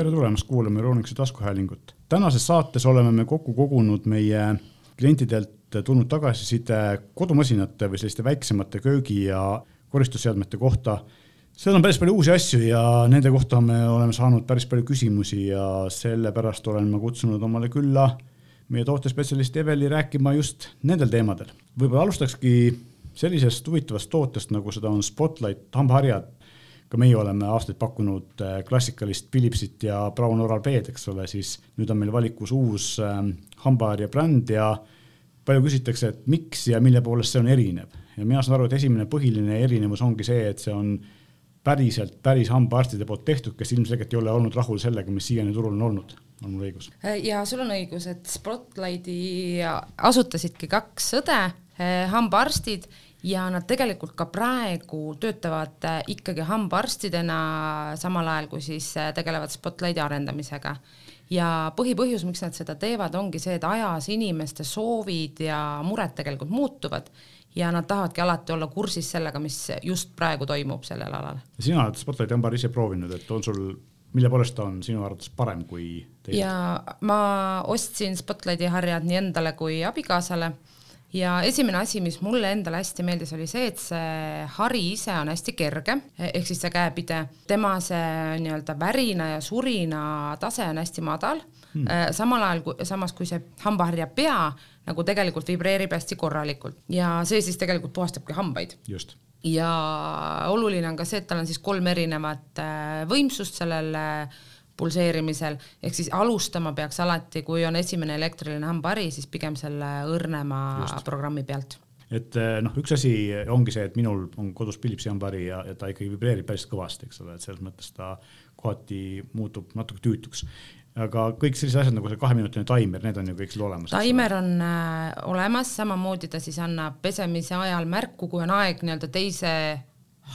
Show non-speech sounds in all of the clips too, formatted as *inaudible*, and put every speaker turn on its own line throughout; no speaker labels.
tere tulemast kuulama Euroonikuse taskuhäälingut. tänases saates oleme me kokku kogunud meie klientidelt tulnud tagasiside kodumasinate või selliste väiksemate köögi ja koristusseadmete kohta. seal on päris palju uusi asju ja nende kohta me oleme saanud päris palju küsimusi ja sellepärast olen ma kutsunud omale külla meie tootespetsialist Eveli rääkima just nendel teemadel. võib-olla alustakski sellisest huvitavast tootest, nagu seda on Spotlight hambaharjad ka meie oleme aastaid pakkunud äh, klassikalist Philipsit ja Brown Oral B-d, eks ole, siis nüüd on meil valikus uus äh, hambaharja bränd ja palju küsitakse, et miks ja mille poolest see on erinev ja mina saan aru, et esimene põhiline erinevus ongi see, et see on päriselt päris hambaarstide poolt tehtud, kes ilmselgelt ei ole olnud rahul sellega, mis siiani turul on olnud, on mul õigus?
Äh, ja sul on õigus, et Spotlighti asutasidki kaks õde, hambaarstid ja nad tegelikult ka praegu töötavad äh, ikkagi hambaarstidena, samal ajal kui siis äh, tegelevad Spotlighti arendamisega. ja põhipõhjus, miks nad seda teevad, ongi see, et ajas inimeste soovid ja mured tegelikult muutuvad ja nad tahavadki alati olla kursis sellega, mis just praegu toimub sellel alal.
sina oled Spotlighti hambaharja ise proovinud, et on sul mille poolest ta on sinu arvates parem kui teised?
ja ma ostsin Spotlighti harjad nii endale kui abikaasale ja esimene asi, mis mulle endale hästi meeldis, oli see, et see hari ise on hästi kerge, ehk siis see käepide, tema see nii-öelda värina ja surina tase on hästi madal. Äh, samal ajal kui, samas kui see hambaharja pea nagu tegelikult vibreerib hästi korralikult. Ja see siis tegelikult puhastabki hambaid.
just.
Ja oluline on ka see, et tal on siis kolm erinevat äh, võimsust sellel äh, pulseerimisel, ehk siis alustama peaks alati, kui on esimene elektriline hambahari, siis pigem selle õrnema Just. programmi pealt
et eh, noh, üks asi ongi see, et minul on kodus Philipsi hambahari ja, ja ta ikkagi vibreerib päris kõvasti, eks ole, et selles mõttes ta kohati muutub natuke tüütuks. aga kõik sellised asjad nagu see kaheminutiline taimer, need on ju kõik seal olemas.
taimer on äh, olemas, samamoodi ta siis annab pesemise ajal märku, kui on aeg nii-öelda teise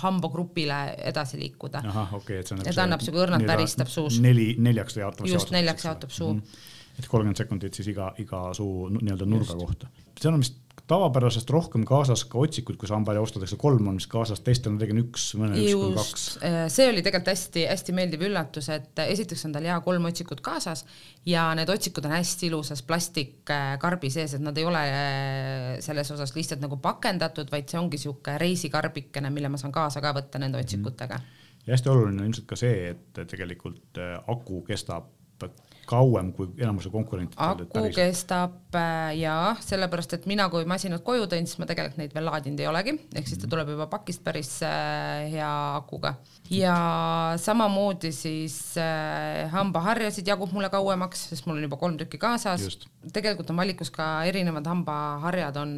hambagrupile edasi liikuda.
ahah, okei okay,, et see
on. et annab siuke õrnalt väristab suus.
neli, neljaks jaotab.
just, neljaks jaotab suu mm.
-hmm. et kolmkümmend sekundit siis iga, iga suu nii-öelda nurga just. kohta. seal on vist tavapärasest rohkem kaasas ka otsikud, kui sambali ostetakse, kolm on vist kaasas, teistel on tegelikult üks, mõnel üks kuni kaks.
Äh, see oli tegelikult hästi-hästi meeldiv üllatus, et esiteks on tal hea kolm otsikut kaasas ja need otsikud on hästi ilusas plastikkarbi sees, et nad ei ole äh, selles osas lihtsalt nagu pakendatud, vaid see ongi niisugune reisikarbikene, mille ma saan kaasa ka võtta nende mhm. otsikutega mm.
-hmm. ja hästi oluline on ilmselt ka see, et tegelikult äh, aku kestab kauem kui enamuse konkurentidel.
aku kestab äh, jaa, sellepärast et mina, kui masinad koju tõin, siis ma tegelikult neid veel laadinud ei olegi, ehk siis ta tuleb juba pakist päris äh, hea akuga. ja samamoodi siis äh, hambaharjasid jagub mulle kauemaks, sest mul on juba kolm tükki kaasas. tegelikult on valikus ka erinevad hambaharjad on,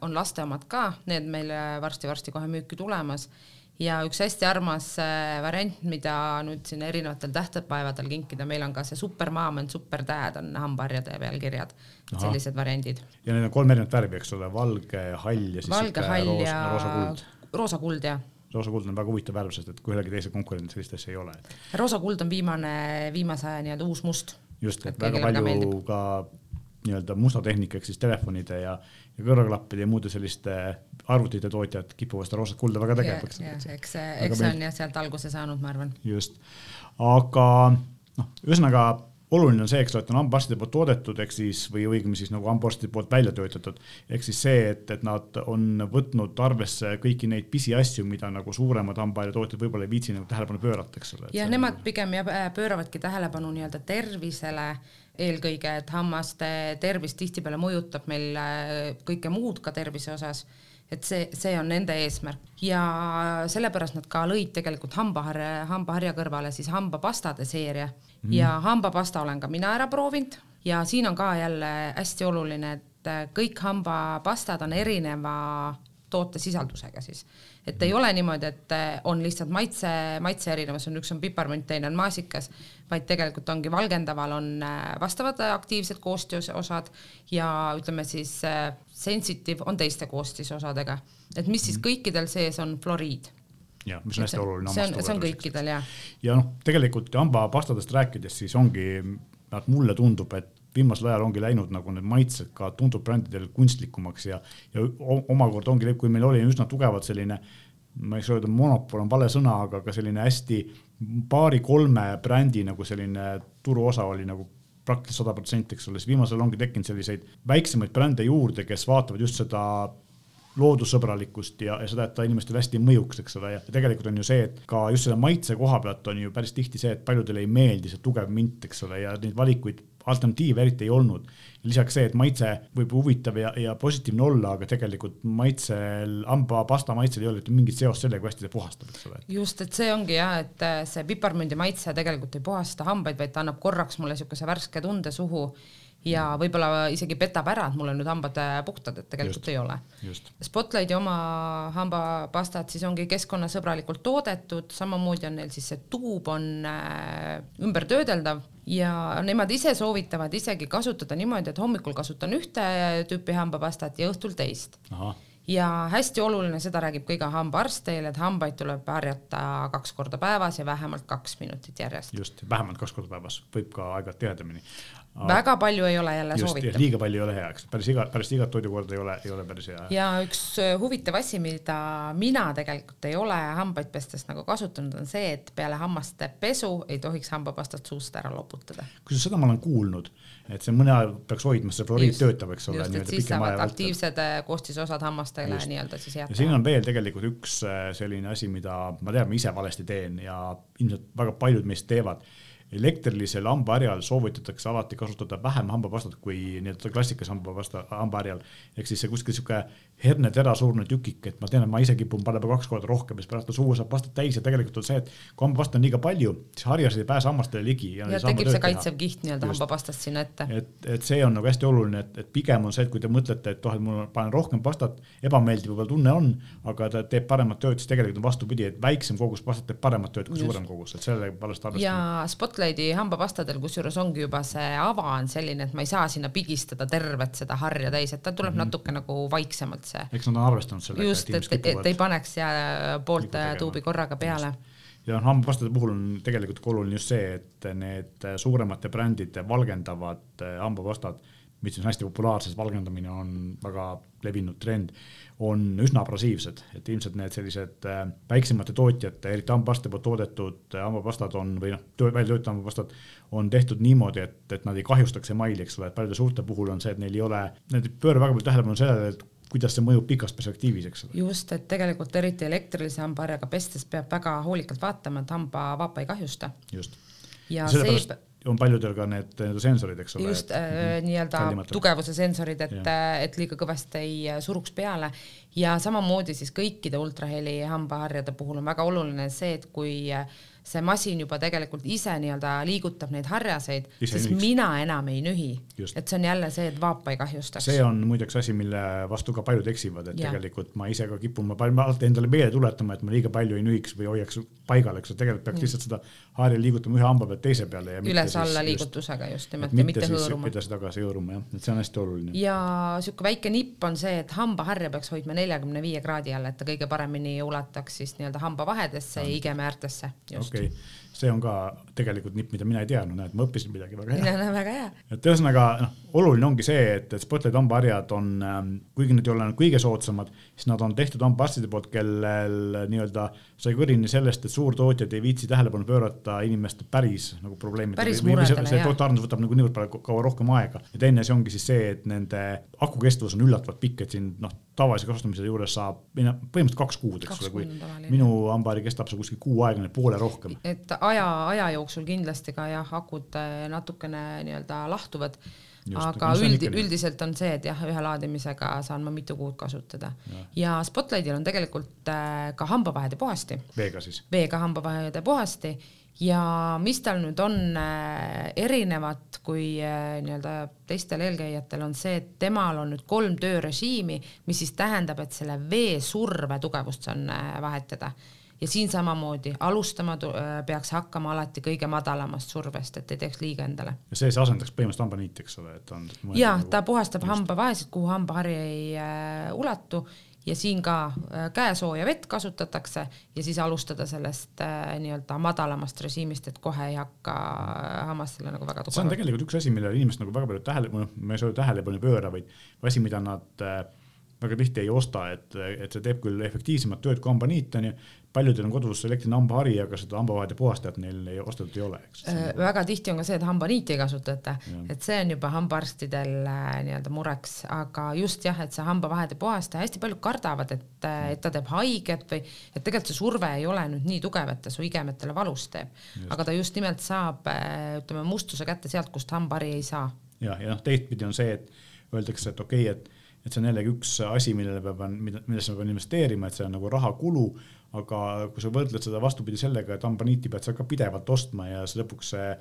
on laste omad ka, need meil varsti-varsti kohe müüki tulemas ja üks hästi armas äh, variant, mida nüüd siin erinevatel tähtepäevadel kinkida, meil on ka see supermaam on supertähed on hambaharjade peal kirjad, sellised variandid.
ja need on kolm erinevat värvi, eks ole, valge, hall ja siis
valge, hall roos, ja
roosa kuld.
roosa kuld jah
roosa kuld on väga huvitav värv, sest et kui ühelgi teisel konkurendil sellist asja ei ole.
roosa kuld on viimane, viimase aja nii-öelda uus must.
just, et väga palju ka nii-öelda musta tehnika ehk siis telefonide ja, ja kõrvaklappide ja muude selliste arvutite tootjad kipuvad seda roosat kulda väga tegema.
eks see, eks see on jah sealt alguse saanud, ma arvan.
just, aga noh, ühesõnaga oluline on see, eks ole, et on hambaarstide poolt toodetud, ehk siis või õigemini siis nagu hambaarstide poolt välja töötatud, ehk siis see, et, et nad on võtnud arvesse kõiki neid pisiasju, mida nagu suuremad hambaharjatootjad võib-olla ei viitsi nagu tähelepanu pöörata, eks ole.
ja nemad pigem jah pööravadki tähelepanu nii-öelda tervisele eelkõige, et hammaste tervis tihtipeale mõjutab meil äh, kõike muud ka tervise osas. Et see, see on nende eesmärk. Ja sellepärast nad ka lõid tegelikult hambaharja, hambaharja kõrvale siis hambapastade seeria. Mm. ja hambapasta olen ka mina ära proovinud. Ja siin on ka jälle hästi oluline, et kõik hambapastad on erineva tootesisaldusega siis. et ei ole niimoodi, et eh, on lihtsalt maitse, maitse erinevus on, üks on piparmünt, teine on maasikas, vaid tegelikult ongi valgendaval on eh, vastavad aktiivsed koostisosad ja ütleme siis eh, sensitive on teiste koostisosadega, et mis siis mhm. kõikidel sees on fluoriid
ja mis on hästi oluline.
see on, see on kõikidel jah.
ja noh, tegelikult hambapastadest rääkides, siis ongi, mulle tundub, et viimasel ajal ongi läinud nagu need maitsed ka tundub brändidel kunstlikumaks ja, ja omakorda ongi, kui meil oli üsna tugevalt selline ma ei saa öelda, monopol on vale sõna, aga ka selline hästi paari-kolme brändi nagu selline turuosa oli nagu praktiliselt sada protsenti, eks ole, siis viimasel ongi tekkinud selliseid väiksemaid brände juurde, kes vaatavad just seda loodussõbralikkust ja, ja seda, et ta inimestele hästi mõjuks, eks ole, ja tegelikult on ju see, et ka just selle maitse koha pealt on ju päris tihti see, et paljudele ei meeldi see tugev mint, eks ole, ja neid valikuid, alternatiive eriti ei olnud. lisaks see, et maitse võib huvitav ja, ja positiivne olla, aga tegelikult maitsel, hambapasta maitsel ei ole mitte mingit seost sellega, kui hästi see puhastab, eks ole.
just, et see ongi jah, et see piparmündi maitse tegelikult ei puhasta hambaid, vaid ta annab korraks mulle niisuguse värske tunde suhu ja võib-olla isegi petab ära, et mul on nüüd hambad äh, puhtad, et tegelikult just, ei ole. Spotlighti oma hambapastad siis ongi keskkonnasõbralikult toodetud, samamoodi on neil siis see tuub on äh, ümbertöödeldav ja nemad ise soovitavad isegi kasutada niimoodi, et hommikul kasutan ühte tüüpi hambapastat ja õhtul teist. Ja hästi oluline, seda räägib ka iga hambaarst teile, et hambaid tuleb harjata kaks korda päevas ja vähemalt kaks minutit järjest.
just, vähemalt kaks korda päevas, võib ka aeg-ajalt tihedamini
väga palju ei ole jälle soovitav.
liiga palju ei ole hea, eks päris iga, pärast igat toidukorda ei ole, ei ole päris hea.
ja üks äh, huvitav asi, mida mina tegelikult ei ole hambaid pestes nagu kasutanud, on see, et peale hammaste pesu ei tohiks hambapastat suust ära loputada.
kusjuures seda ma olen kuulnud, et see mõne aja peaks hoidma, see fluoriid töötab, eks ole.
just, et siis saavad aktiivsed äh, koostisosad hammastele nii-öelda siis
jätta. ja siin on veel tegelikult üks äh, selline asi, mida ma tean, ma ise valesti teen ja ilmselt väga paljud meist teevad elektrilisel hambaharjal soovitatakse alati kasutada vähem hambapastat kui nii-öelda klassikalise hambapasta, hambaharjal. ehk siis see kuskil sihuke hernetera suurune tükik, et ma tean, et ma ise kipun panema kaks korda rohkem, siis pärast suu saab pastat täis ja tegelikult on see, et kui hambapasta on liiga palju, siis harjased ei pääse hammastele ligi.
ja, ja tekib see kaitsev kiht nii-öelda hambapastast sinna ette.
et, et see on nagu hästi oluline, et, et pigem on see, et kui te mõtlete, et oh, et mul panen rohkem pastat, ebameeldiv võib-olla tunne on, aga ta teeb paremat tööd, siis tegelikult on vastupidi, et väiksem kogus pastat teeb paremat tööd kui Just. suurem kogus, et sellega alles arvestada.
Ja Spotlighti hambapastadel, kusjuures ongi juba see ava on selline, et ma ei saa sinna pigistada tervet seda harja täis, et ta tuleb mm -hmm. natuke nagu vaiksemalt see.
eks nad on arvestanud sellega.
just, et, et, et ei paneks poolt tuubi korraga peale
ja noh, hambapastade puhul on tegelikult ka oluline just see, et need suuremate brändide valgendavad hambapastad, mis on hästi populaarsed, valgendamine on väga levinud trend, on üsna abrasiivsed, et ilmselt need sellised äh, väiksemate tootjate, eriti hambaarstide poolt toodetud hambapastad on või noh, välja töötatud hambapastad on tehtud niimoodi, et, et nad ei kahjustaks emaili, eks ole, et paljude suurte puhul on see, et neil ei ole, nad ei pööra väga palju tähelepanu sellele, et kuidas see mõjub pikas perspektiivis, eks ole.
just, et tegelikult eriti elektrilise hambaharjaga pestes peab väga hoolikalt vaatama, et hambavaapa ei kahjusta.
just. ja see on paljudel ka need nii-öelda sensorid, eks ole.
just äh, mhm. nii-öelda tugevuse sensorid, et, et liiga kõvasti ei äh, suruks peale ja samamoodi siis kõikide ultraheli hambaharjade puhul on väga oluline see, et kui äh, see masin juba tegelikult ise nii-öelda liigutab neid harjaseid, siis nühiks. mina enam ei nühi. et see on jälle see, et vaapa ei kahjustaks.
see on muideks asi, mille vastu ka paljud eksivad, et ja. tegelikult ma ise ka kipun, ma pean alati endale meelde tuletama, et ma liiga palju ei nühiks või hoiaks paigal, eks ju, tegelikult peaks lihtsalt seda harja liigutama ühe hamba pealt teise peale.
üles-alla liigutusega just nimelt ja mitte hõõruma.
edasi-tagasi hõõruma jah, et see on hästi oluline.
ja sihuke väike nipp on see, et hambaharja peaks hoidma neljakümne viie kraadi all, et ta kõige paremini ulataks siis nii-öelda hambavahedesse ja igemeäärtesse just
okei okay., see on ka tegelikult nipp, mida mina ei teadnud, näed, ma õppisin midagi väga hea. *laughs*
no väga hea.
et ühesõnaga noh, oluline ongi see, et, et Spotlight hambaharjad on, ähm, kuigi nad ei ole kõige soodsamad, siis nad on tehtud hambaarstide poolt, kellel nii-öelda sai kõrini sellest, et suurtootjad ei viitsi tähelepanu pöörata inimeste päris nagu probleemidele.
muredele,
jah. tootearendus võtab nagu niivõrd palju kaua rohkem aega ja teine asi ongi siis see, et nende aku kestvus on üllatavalt pikk, et siin noh, tavalise kasutamise juures saab põhimõtteliselt kaks kuud, eks ole, kui minu hambahari kestab see kuskil kuu aega, poole rohkem.
et aja, aja jooksul kindlasti ka jah, akud äh, natukene nii-öelda lahtuvad. aga üldi, üldiselt on see, et jah, ühe laadimisega saan ma mitu kuud kasutada ja, ja Spotlightil on tegelikult äh, ka hambavahede puhasti.
veega siis?
veega hambavahede puhasti ja mis tal nüüd on äh, erinevat kui nii-öelda teistel eelkäijatel, on see, et temal on nüüd kolm töörežiimi, mis siis tähendab, et selle veesurve tugevust saan vahetada ja siin samamoodi alustama peaks hakkama alati kõige madalamast survest, et ei teeks liiga endale.
ja see, see asendaks põhimõtteliselt hambaniiti, eks ole, et on.
ja nagu... ta puhastab hambavahesid, kuhu hambahari ei äh, ulatu ja siin ka äh, käesooja vett kasutatakse ja siis alustada sellest äh, nii-öelda madalamast režiimist, et kohe ei hakka äh, hammastele nagu väga
tugev. see on tegelikult üks asi, millele inimesed nagu väga palju tähelepanu, ma ei saa öelda tähelepanu ei pööra, vaid asi, mida nad väga tihti ei osta, et, et see teeb küll efektiivsemat tööd kui hambaniit, on ju, paljudel on kodus elektriline hambahari, aga seda hambavahede puhastajat neil ei ostetud ei ole, eks.
väga tihti on ka see, et hambaniiti ei kasutata, et see on juba hambaarstidel äh, nii-öelda mureks, aga just jah, et see hambavahede puhastaja, hästi paljud kardavad, et, äh, et ta teeb haiget või et tegelikult see surve ei ole nüüd nii tugev, et ta su igemetele valus teeb, aga ta just nimelt saab, äh, ütleme, mustuse kätte sealt, kust hambahari ei saa.
ja, ja noh, teistpidi on see, et öeldakse, et okei okay,, et et see on jällegi üks asi, millele peab, millesse ma pean investeerima, et see on nagu rahakulu, aga kui sa võrdled seda vastupidi sellega, et hambaniiti pead sa ka pidevalt ostma ja see lõpuks see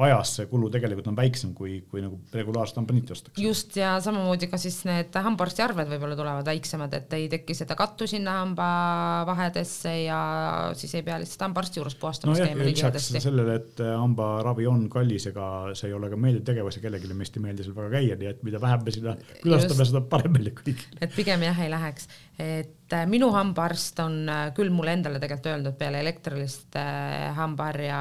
ajas see kulu tegelikult on väiksem, kui, kui nagu regulaarset hambaniiti ostakse.
just, ja samamoodi ka siis need hambaarstiarved võib-olla tulevad väiksemad, et ei teki seda kattu sinna hambavahedesse ja siis ei pea lihtsalt hambaarsti juures puhastamas
no käima lisaks sellele, et hambaravi on kallis, ega see ei ole ka meeldiv tegevus ja kellelegi meist ei meeldi seal väga käia, nii et mida vähem me sinna külastame, seda parem meile kõigile.
et pigem jah, ei läheks, et äh, minu hambaarst on äh, küll mulle endale tegelikult öelnud, peale elektrilist äh, hambaharja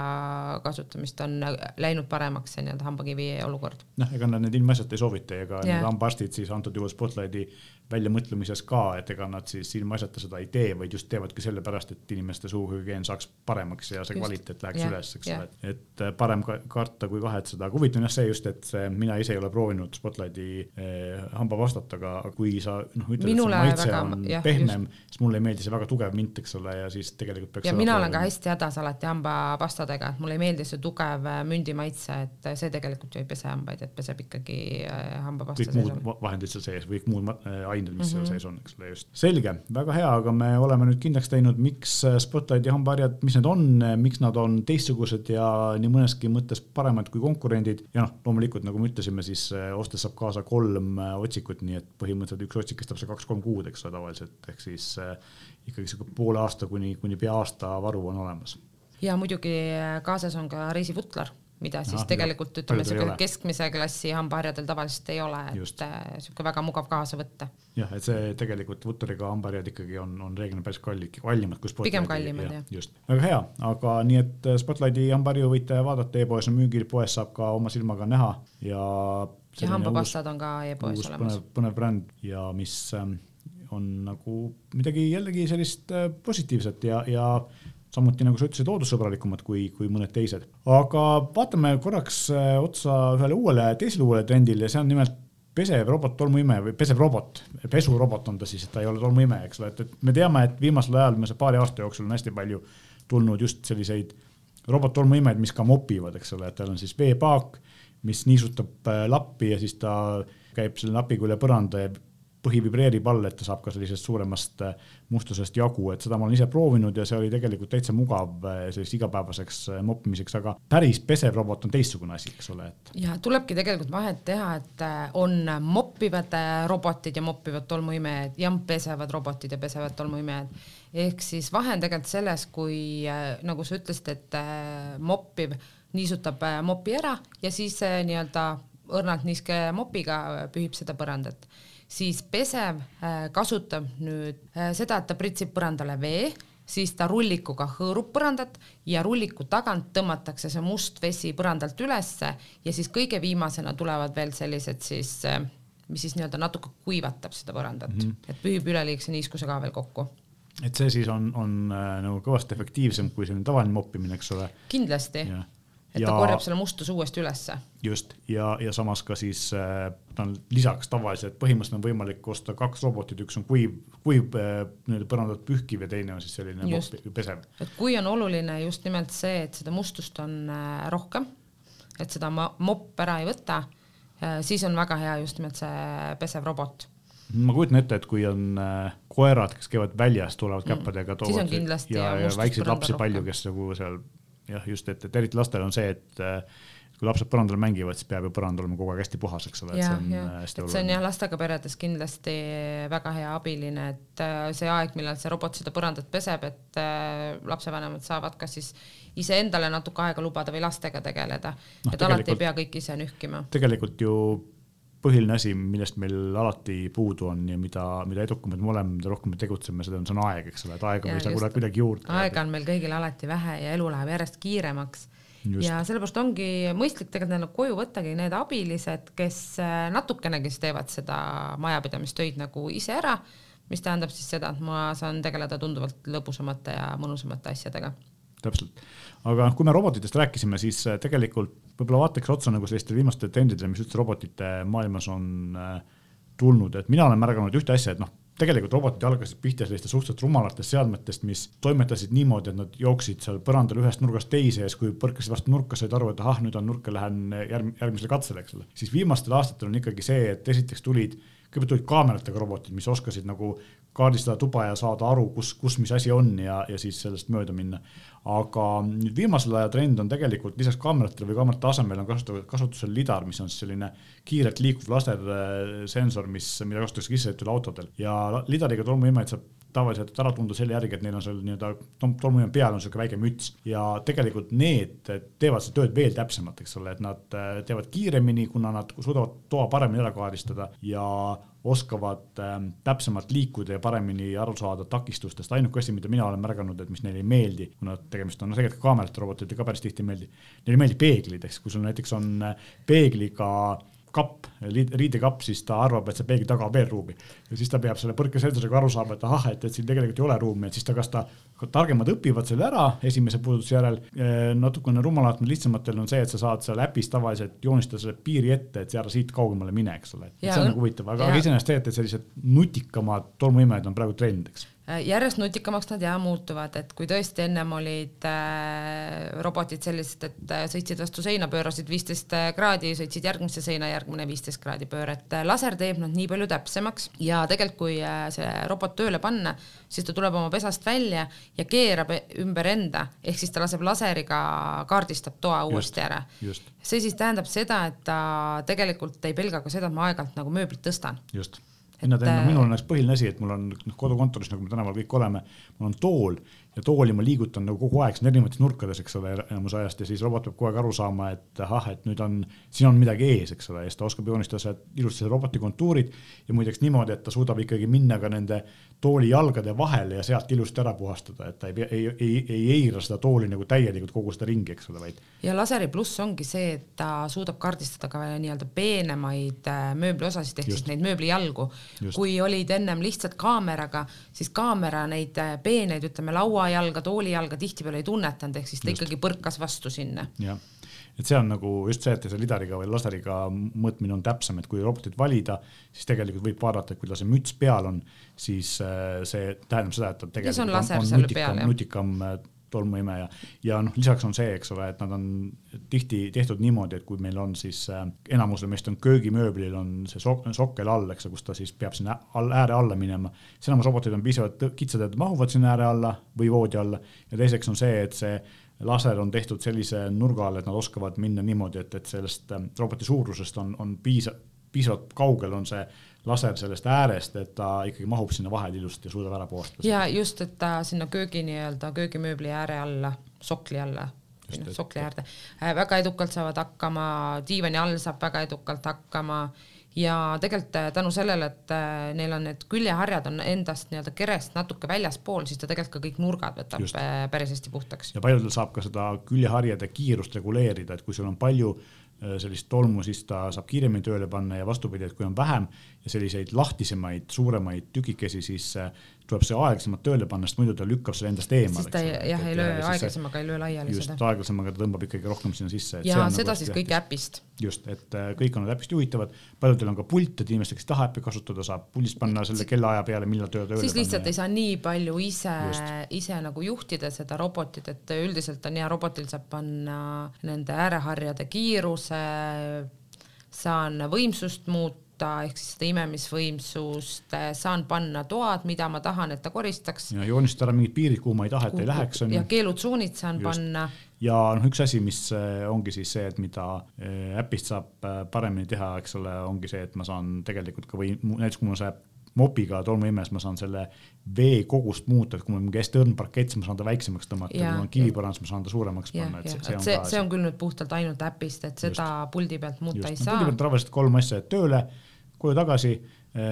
kasutamist on läinud paremaks see nii-öelda hambakivi olukord.
noh, ega nad need ilmaasjata ei soovita, ega yeah. need hambaarstid siis antud juhul Spotlighti väljamõtlemises ka, et ega nad siis ilmaasjata seda ei tee, vaid just teevadki sellepärast, et inimeste suuhügieen saaks paremaks ja see just. kvaliteet läheks yeah. üles, eks ole yeah., et parem karta kui kahetseda, aga huvitav on jah see just, et mina ise ei ole proovinud Spotlighti eh, hambapastat, aga kui sa noh, ütled, et see maitse väga, on jah, pehmem, siis mulle ei meeldi see väga tugev mint, eks ole, ja siis tegelikult peaks
ja mina olen ka hästi hädas alati hambapastadega, et mulle ei meeldi see tugev äh, mündi maitse, et see tegelikult ju ei pese hambaid, et peseb ikkagi äh, hambapasta
sees. kõik muud vahendid seal sees või kõik muud äh, ained, mis mm -hmm. seal mhm. sees on, eks ole, just. selge, väga hea, aga me oleme nüüd kindlaks teinud, miks Spotlighti hambaharjad, mis need on, miks nad on teistsugused ja nii mõneski mõttes paremad kui konkurendid ja noh, loomulikult nagu me ütlesime, siis ostes saab kaasa kolm otsikut, nii et põhimõtteliselt üks otsik kestab see kaks-kolm kuud, eks ole, tavaliselt, ehk siis äh, ikkagi sihuke poole aasta kuni, kuni pea aasta varu on olemas.
ja muidugi äh, kaasas on ka reisivutlar, mida siis ja, tegelikult ja, ütleme, sihuke keskmise klassi hambaharjadel tavaliselt ei ole, et äh, sihuke väga mugav kaasa võtta.
jah, et see tegelikult vutlariga hambaharjad ikkagi on, on reeglina päris kallid, kallimad kui Spotlighti.
pigem kallimad jah.
just, väga hea, aga nii et Spotlighti hambaharju võite vaadata e-poes on müügil, poes saab ka oma silmaga näha ja.
ja hambapastad on ka e-poes olemas.
põnev, põnev bränd ja mis ähm, on nagu midagi jällegi sellist äh, positiivset ja, ja samuti nagu sa ütlesid, loodussõbralikumad kui, kui mõned teised. aga vaatame korraks äh, otsa ühele uuele, teisele uuele trendile see on nimelt pesev robot tolmuimeja või pesev robot, pesurobot on ta siis, et ta ei ole tolmuimeja, eks ole, et, et me teame, et viimasel ajal, viimase paari aasta jooksul on hästi palju tulnud just selliseid robot-tolmuimejaid, mis ka mopivad, eks ole, et tal on siis veepaak, mis niisutab äh, lappi ja siis ta käib selle napiga üle põranda ja põhi vibreerib all, et ta saab ka sellisest suuremast äh, mustusest jagu, et seda ma olen ise proovinud ja see oli tegelikult täitsa mugav äh, selliseks igapäevaseks äh, moppimiseks, aga päris pesev robot on teistsugune asi, eks ole, et.
ja tulebki tegelikult vahet teha, et on moppivad robotid ja moppivad tolmuimejad ja pesevad robotid ja pesevad tolmuimejad. ehk siis vahe on tegelikult selles, kui nagu sa ütlesid, et moppiv niisutab mopi ära ja siis nii-öelda õrnalt niiske mopiga pühib seda põrandat siis pesev äh, kasutab nüüd äh, seda, et ta pritsib põrandale vee, siis ta rullikuga hõõrub põrandat ja rulliku tagant tõmmatakse see must vesi põrandalt ülesse ja siis kõige viimasena tulevad veel sellised siis, äh, mis siis nii-öelda natuke kuivatab seda põrandat mm, -hmm. et pühib üleliigse niiskuse ka veel kokku
et see siis on, on nagu kõvasti efektiivsem kui selline tavaline moppimine, eks ole.
kindlasti et ja, ta korjab selle mustuse uuesti ülesse.
just ja, ja samas ka siis äh, ta on lisaks tavaliselt põhimõtteliselt on võimalik osta kaks robotit, üks on kuiv, kuiv äh, nii-öelda põrandat pühkiv ja teine on siis selline just. pesev.
et kui on oluline just nimelt see, et seda mustust on äh, rohkem, et seda mopp ära ei võta, siis on väga hea just nimelt see pesev robot
ma kujutan ette, et kui on koerad, kes käivad väljas, tulevad mm. käppadega,
toovad
ja, ja, ja väikseid lapsi rohkem. palju, kes nagu seal jah, just, et, et eriti lastel on see, et äh, kui lapsed põrandal mängivad, siis peab ju põrand olema kogu aeg hästi puhas, eks ole, et see on ja.
Äh, hästi oluline. see on jah, lastega peredes kindlasti väga hea abiline, et äh, see aeg, millal see robot seda põrandat peseb, et lapsevanemad saavad kas siis iseendale natuke aega lubada või lastega tegeleda no,, et alati ei pea kõik ise nühkima.
tegelikult ju põhiline asi, millest meil alati puudu on ja mida, mida edukamad me oleme, mida rohkem me tegutseme, seda on, see on aeg, eks ole, et aega me ei saa kuidagi juurde.
aega on meil kõigil alati vähe ja elu läheb järjest kiiremaks. Ja sellepärast ongi mõistlik tegelikult neile koju võttagi need abilised, kes äh, natukenegi siis teevad seda majapidamistöid nagu ise ära, mis tähendab siis seda, et ma saan tegeleda tunduvalt lõbusamate ja mõnusamate asjadega.
Täpselt, aga kui me robotitest rääkisime, siis äh, tegelikult võib-olla vaataks otsa nagu sellistele viimastele trendidele, mis üldse robotite maailmas on äh, tulnud, et mina olen märganud ühte asja, et noh, tegelikult robotid algasid pihta sellistest suhteliselt rumalatest seadmetest, mis toimetasid niimoodi, et nad jooksid seal põrandal ühest nurgast teise ja siis, kui põrkasid vastu nurka, said aru, et ahah, nüüd on nurka, lähen järg, järgmisele katsele, eks ole. siis viimastel aastatel on ikkagi see, et esiteks tulid, kõigepealt tulid kaameratega robotid, mis oskasid nagu kaardistada tuba ja saada aru, kus, kus mis asi on ja, ja siis sellest mööda minna. aga nüüd viimasel ajal trend on tegelikult lisaks kaameratele või kaamerate asemel on kasutusel, kasutusel lidar, mis on siis selline kiirelt liikuv lasersensor, mis, mida kasutatakse sissesõitudel autodel ja lidariga tolmuimejaid saab tavaliselt ära tunda selle järgi, et neil on seal nii-öelda tolmuimeja peal on sihuke väike müts ja tegelikult need teevad seda tööd veel täpsemalt, eks ole, et nad teevad kiiremini, kuna nad suudavad toa paremini ära kaardistada ja oskavad ähm, täpsemalt liikuda ja paremini aru saada takistustest. ainuke asi, mida mina olen märganud, et mis neile ei meeldi, kuna tegemist on no, tegelikult ka kaamerate robotitega ka päris tihti ei meeldi, neile ei meeldi peeglid, eks, kui sul näiteks on äh, peegliga kapp, riidekapp, siis ta arvab, et see peegli taga on veel ruumi. ja siis ta peab selle põrkesensoriga aru saama, et ahah, et, et siin tegelikult ei ole ruumi, et siis ta, kas ta, targemad õpivad selle ära esimese puudutuse järel. natukene rumalatel, lihtsamatel on see, et sa saad seal äpis tavaliselt joonistada selle piiri ette, et ära siit kaugemale mine, eks ole. see on nagu huvitav, aga iseenesest see, et sellised nutikamad tolmuimejad on praegu trend, eks
järjest nutikamaks nad ja muutuvad, et kui tõesti ennem olid äh, robotid sellised, et äh, sõitsid vastu seina, pöörasid viisteist äh, kraadi, sõitsid järgmisse seina, järgmine viisteist kraadi pööret. Äh, laser teeb nad nii palju täpsemaks ja tegelikult, kui äh, see robot tööle panna, siis ta tuleb oma pesast välja ja keerab ümber enda, ehk siis ta laseb laseriga, kaardistab toa uuesti ära. see siis tähendab seda, et ta tegelikult ei pelga ka seda, et ma aeg-ajalt nagu mööblit tõstan.
just mina teen, no minul on näiteks põhiline asi, et mul on noh, kodukontoris, nagu me tänaval kõik oleme, mul on tool ja tooli ma liigutan nagu kogu aeg siin erinevates nurkades, eks ole, enamus ajast ja siis robot peab kogu aeg aru saama, et ahah, et nüüd on, siin on midagi ees, eks ole, ja siis ta oskab joonistada sealt ilusti roboti kontuurid ja muideks niimoodi, et ta suudab ikkagi minna ka nende tooli jalgade vahele ja sealt ilusti ära puhastada, et ta ei, ei, ei, ei eira seda tooli nagu täielikult kogu seda ringi, eks ole, vaid.
ja laseri pluss ongi see, et ta suudab kaardistada ka nii-öelda peenemaid äh, mööbliosasid ehk siis neid mööblijalgu. kui olid ennem lihtsalt kaameraga, siis kaamera neid äh, peeneid, ütleme lauajalga, toolijalga tihtipeale ei tunnetanud, ehk siis ta just. ikkagi põrkas vastu sinna.
jah et see on nagu just see, et see lidariga või laseriga mõõtmine on täpsem, et kui robotit valida, siis tegelikult võib vaadata, et kui tal see müts peal on, siis äh, see tähendab seda, et ta tegelikult on, on, on nutikam, nutikam äh, tolmuimeja ja noh, lisaks on see, eks ole, et nad on tihti tehtud niimoodi, et kui meil on siis äh, enamusel meist on köögimööblil on see sok sokkel all, eks kus ta siis peab sinna all, ääre alla minema. siis enamus robotid on piisavalt kitsad, et mahuvad sinna ääre alla või voodi alla ja teiseks on see, et see laser on tehtud sellise nurga all, et nad oskavad minna niimoodi, et, et sellest ähm, roboti suurusest on, on piisav, piisavalt kaugel on see laser sellest äärest, et ta ikkagi mahub sinna vahele ilusti ja suudab ära puhastada.
ja just, et ta sinna köögi nii-öelda köögimööbli ääre alla, sokli alla noh, sokli äärde äh, väga edukalt saavad hakkama, diivani all saab väga edukalt hakkama ja tegelikult äh, tänu sellele, et äh, neil on need küljeharjad on endast nii-öelda kerest natuke väljaspool, siis ta tegelikult ka kõik nurgad võtab Just. Päris hästi puhtaks.
ja paljudel saab ka seda küljeharjade kiirust reguleerida, et kui sul on palju sellist tolmu, siis ta saab kiiremini tööle panna ja vastupidi, et kui on vähem ja selliseid lahtisemaid, suuremaid tükikesi, siis tuleb see aeglasemalt tööle panna, sest muidu ta lükkab selle endast eemale.
siis ta ei, jah, ei löö aeglasemaga, ei löö laiali
just, seda. just, aeglasemaga ta tõmbab ikkagi rohkem sinna sisse.
ja seda nagu siis kõik äpist.
just, et äh, kõik on äpist juhitavad, paljudel on ka pult, et inimesed, kes ei taha äppi kasutada, saab puldist panna selle kellaaja peale, millal töö tööle
siis lihtsalt panna. ei saa nii palju ise, ise nagu juhtida seda robotit, et üldiselt on hea, robotil saab panna nende ääreharjade kiiruse, saan võimsust muuta muuta, ehk siis seda imemisvõimsust, eh, saan panna toad, mida ma tahan, et ta koristaks.
ja joonistada ära mingid piirid, kuhu ma ei taha, et kuhu, ei läheks.
ja keelutsoonid saan Just. panna.
ja noh, üks asi, mis eh, ongi siis see, et mida eh, äpist saab paremini teha, eks ole, ongi see, et ma saan tegelikult ka või näiteks kui mul see mopiga tolmuimes ma saan selle vee kogust muuta, et kui mul on mingi hästi õrn parkett, siis ma saan ta väiksemaks tõmmata, kui mul on kivipõrand, siis ma saan ta suuremaks panna,
et see, see on see, ka see on küll nüüd puhtalt ainult äpist, et seda just, puldi pealt muuta just. ei no, saa.
puldi pealt tavaliselt kolm asja, et tööle, koju tagasi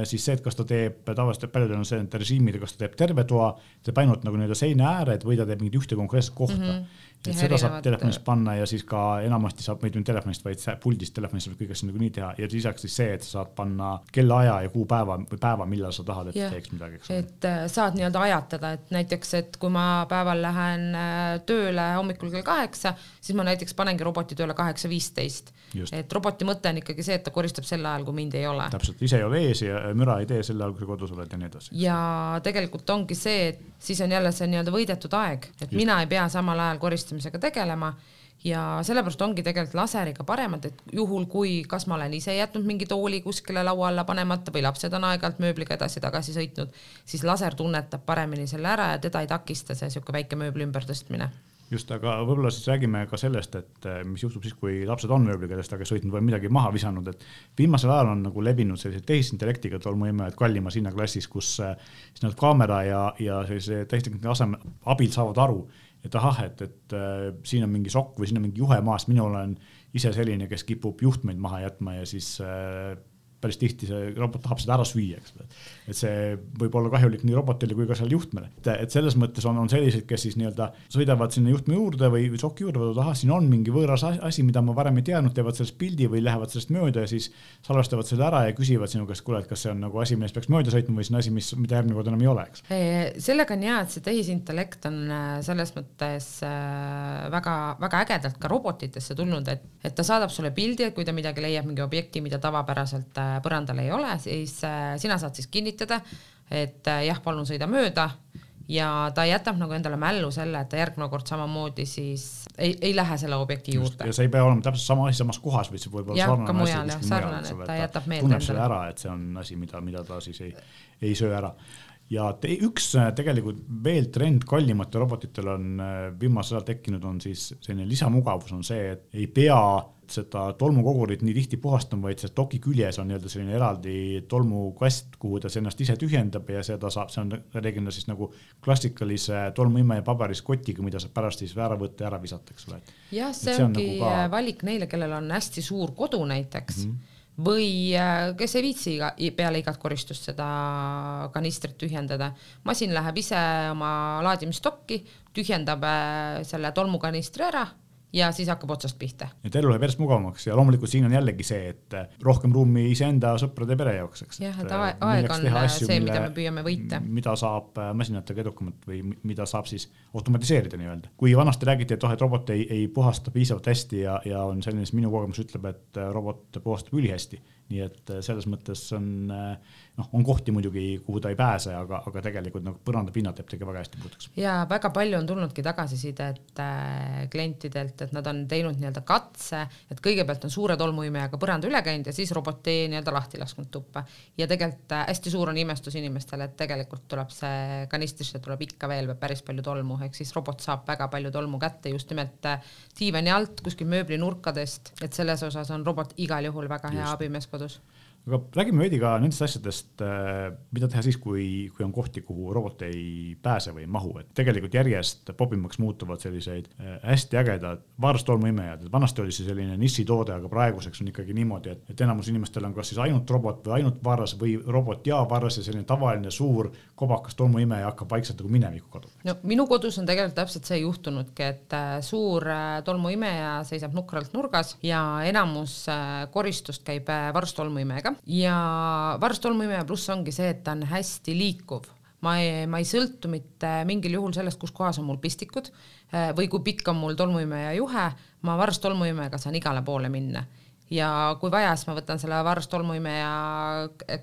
siis see, et kas ta teeb, tavaliselt paljudel on see, režiimid, kas ta teeb terve toa, teeb ainult nagu nii-öelda seina ääred või ta teeb mingit ühte konkreetset kohta mm. -hmm et seda saab telefonist panna ja siis ka enamasti saab mitte telefonist, vaid puldist telefonist saab kõigest nagunii teha ja lisaks siis see, et sa saad panna kellaaja ja kuupäeva või päeva, millal sa tahad, et ja. teeks midagi, eks
ole. et äh, saad nii-öelda ajatada, et näiteks, et kui ma päeval lähen äh, tööle hommikul kell kaheksa, siis ma näiteks panengi roboti tööle kaheksa viisteist. et roboti mõte on ikkagi see, et ta koristab sel ajal, kui mind ei ole.
täpselt, ise ei ole ees ja müra ei tee sel ajal, kui sa kodus oled ja nii edasi.
ja tegelikult ongi see, et siis on jälle see nii-öelda võidetud aeg, et Just. mina ei pea samal ajal koristamisega tegelema. Ja sellepärast ongi tegelikult laseriga paremad, et juhul, kui kas ma olen ise jätnud mingi tooli kuskile laua alla panemata või lapsed on aeg-ajalt mööbliga edasi-tagasi sõitnud, siis laser tunnetab paremini selle ära ja teda ei takista see sihuke väike mööbli ümbertõstmine.
Just, aga võib-olla siis räägime ka sellest, et eh, mis juhtub siis, kui lapsed on mööbliga edasi-tagasi sõitnud või midagi maha visanud, et viimasel ajal on nagu levinud sellised tehisintellektiga tolmuimejad kallimas hinnaklassis, kus eh, siis nad kaamera ja, ja sellise tehisintellekti aseme abil saavad aru, et ahah, et, et äh, siin on mingi sokk või siin on mingi juhe maas, mina olen ise selline, kes kipub juhtmeid maha jätma ja siis äh, päris tihti see robot tahab seda ära süüa, eks ole. et see võib olla kahjulik nii robotile kui ka seal juhtmele, et, et selles mõttes on, on selliseid, kes siis nii-öelda sõidavad sinna juhtme juurde või, soki juurde, vaatavad, ahah, siin on mingi võõras asi, mida ma varem ei teadnud, teevad sellest pildi või lähevad sellest mööda ja siis salvestavad selle ära ja küsivad sinu käest, kuule, et kas see on nagu asi, millest peaks mööda sõitma või see on asi, mis, mida järgmine kord enam ei ole, eks.
sellega on hea, et see tehisintellekt on äh, selles mõttes väga-väga äh, ägedalt ka robotitesse tulnud, et, et ta saadab sulle pildi, et kui ta midagi leiab, mingi objekti, mida tavapäraselt äh, põrandal ei ole, siis äh, sina saad siis kinnitada, et äh, jah, palun sõida mööda ja ta jätab nagu endale mällu selle, et ta järgmine kord samamoodi siis ei, ei lähe selle objekti Just, juurde.
ja see ei pea olema täpselt sama asi samas kohas, vaid see võib olla
sarnane asi. jah, sarnane, et ta jätab meelde
endale. tunneb selle ära, et see on asi, mida, mida ta siis ei, ei söö ära ja te, üks äh, tegelikult veel trend kallimatel robotitel on viimasel ajal tekkinud, on siis selline lisamugavus on see, et ei pea seda tolmukogurit nii tihti puhastama, vaid see doki küljes on nii-öelda selline eraldi tolmukast, kuhu ta ennast ise tühjendab ja seda saab, see on reeglina siis nagu klassikalise tolmuimeja paberis kotiga, mida saab pärast siis ära võtta ja ära visata, eks ole.
jah, see ongi nagu ka... valik neile, kellel on hästi suur kodu näiteks mm. -hmm või äh, kes ei viitsi iga, peale igat koristust seda kanistrit tühjendada. masin läheb ise oma laadimisstokki, tühjendab äh, selle tolmukanistri ära ja siis hakkab otsast pihta.
et elu läheb järjest mugavamaks ja loomulikult siin on jällegi see, et äh, rohkem ruumi iseenda sõprade ja pere jaoks, eks.
jah, et aeg, aeg on asju, see, mida me püüame võita.
mida saab äh, masinatega edukamalt või mida saab siis automatiseerida nii-öelda. kui vanasti räägiti, et oh, et robot ei, ei puhasta piisavalt hästi ja, ja on selline, siis minu kogemus ütleb, et äh, robot puhastab ülihästi. nii et selles mõttes on äh, noh, on kohti muidugi, kuhu ta ei pääse, aga, aga tegelikult nagu põrandapinnad teeb ikka väga hästi puhtaks.
ja väga palju on tulnudki tagasisidet äh, klientidelt, et nad on teinud nii-öelda katse, et kõigepealt on suure tolmuimejaga põranda üle käinud ja siis roboti nii-öelda lahti lasknud tuppa. ja tegelikult äh, hästi suur on imestus inimestele, et tegelikult tuleb see kanistrisse tuleb ikka veel päris palju tolmu, ehk siis robot saab väga palju tolmu kätte just nimelt äh, diivani alt, kuskil mööblinurkadest, et selles osas on robot igal juhul väga hea just. abimees kodus
aga räägime veidi ka nendest asjadest, äh, mida teha siis, kui, kui on kohti, kuhu robot ei pääse või ei mahu, et tegelikult järjest popimaks muutuvad selliseid äh, hästi ägedad vaarstolmuimejad, et vanasti oli see selline nišitoode, aga praeguseks on ikkagi niimoodi, et, et enamus inimestel on kas siis ainult robot või ainult varras või robot ja varras ja selline tavaline suur kobakas tolmuimeja hakkab vaikselt nagu minevikku kaduma.
no minu kodus on tegelikult täpselt see juhtunudki, et äh, suur tolmuimeja seisab nukralt nurgas ja enamus koristust käib varstolmuimejaga ja varstolmuimeja pluss ongi see, et ta on hästi liikuv. Ma ei, ma ei sõltu mitte mingil juhul sellest, kus kohas on mul pistikud eh, või kui pikk on mul tolmuimeja juhe, ma varstolmuimejega saan igale poole minna. Ja kui vaja, siis ma võtan selle varstolmuimeja,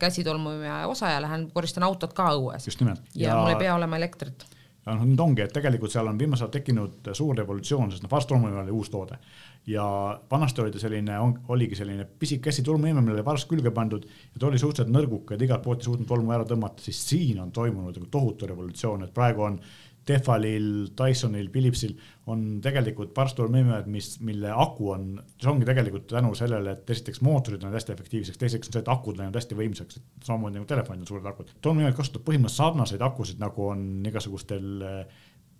käsitolmuimeja osa ja lähen koristan autot ka õues.
ja,
ja mul ei pea olema elektrit.
Ja noh, nüüd ongi, et tegelikult seal on viimasel ajal tekkinud suur revolutsioon, sest noh, varstolmuimeja oli uus toode ja vanasti oli ta selline, oligi selline pisike hästi tolmuiime, millele varst külge pandud ja ta oli suhteliselt nõrguka, et igalt poolt ei suutnud tolmu ära tõmmata, siis siin on toimunud nagu tohutu revolutsioon, et praegu on Tefalil, Dysonil, Philipsil on tegelikult varstolmuimejad, mis, mille aku on, see ongi tegelikult tänu sellele, et esiteks mootorid on hästi efektiivseks, teiseks on see, et akud läinud hästi võimsaks, et samamoodi nagu telefonil on suured akud. tolmuimejad kasutavad põhimõtteliselt sarnaseid akusid, nagu on igasugustel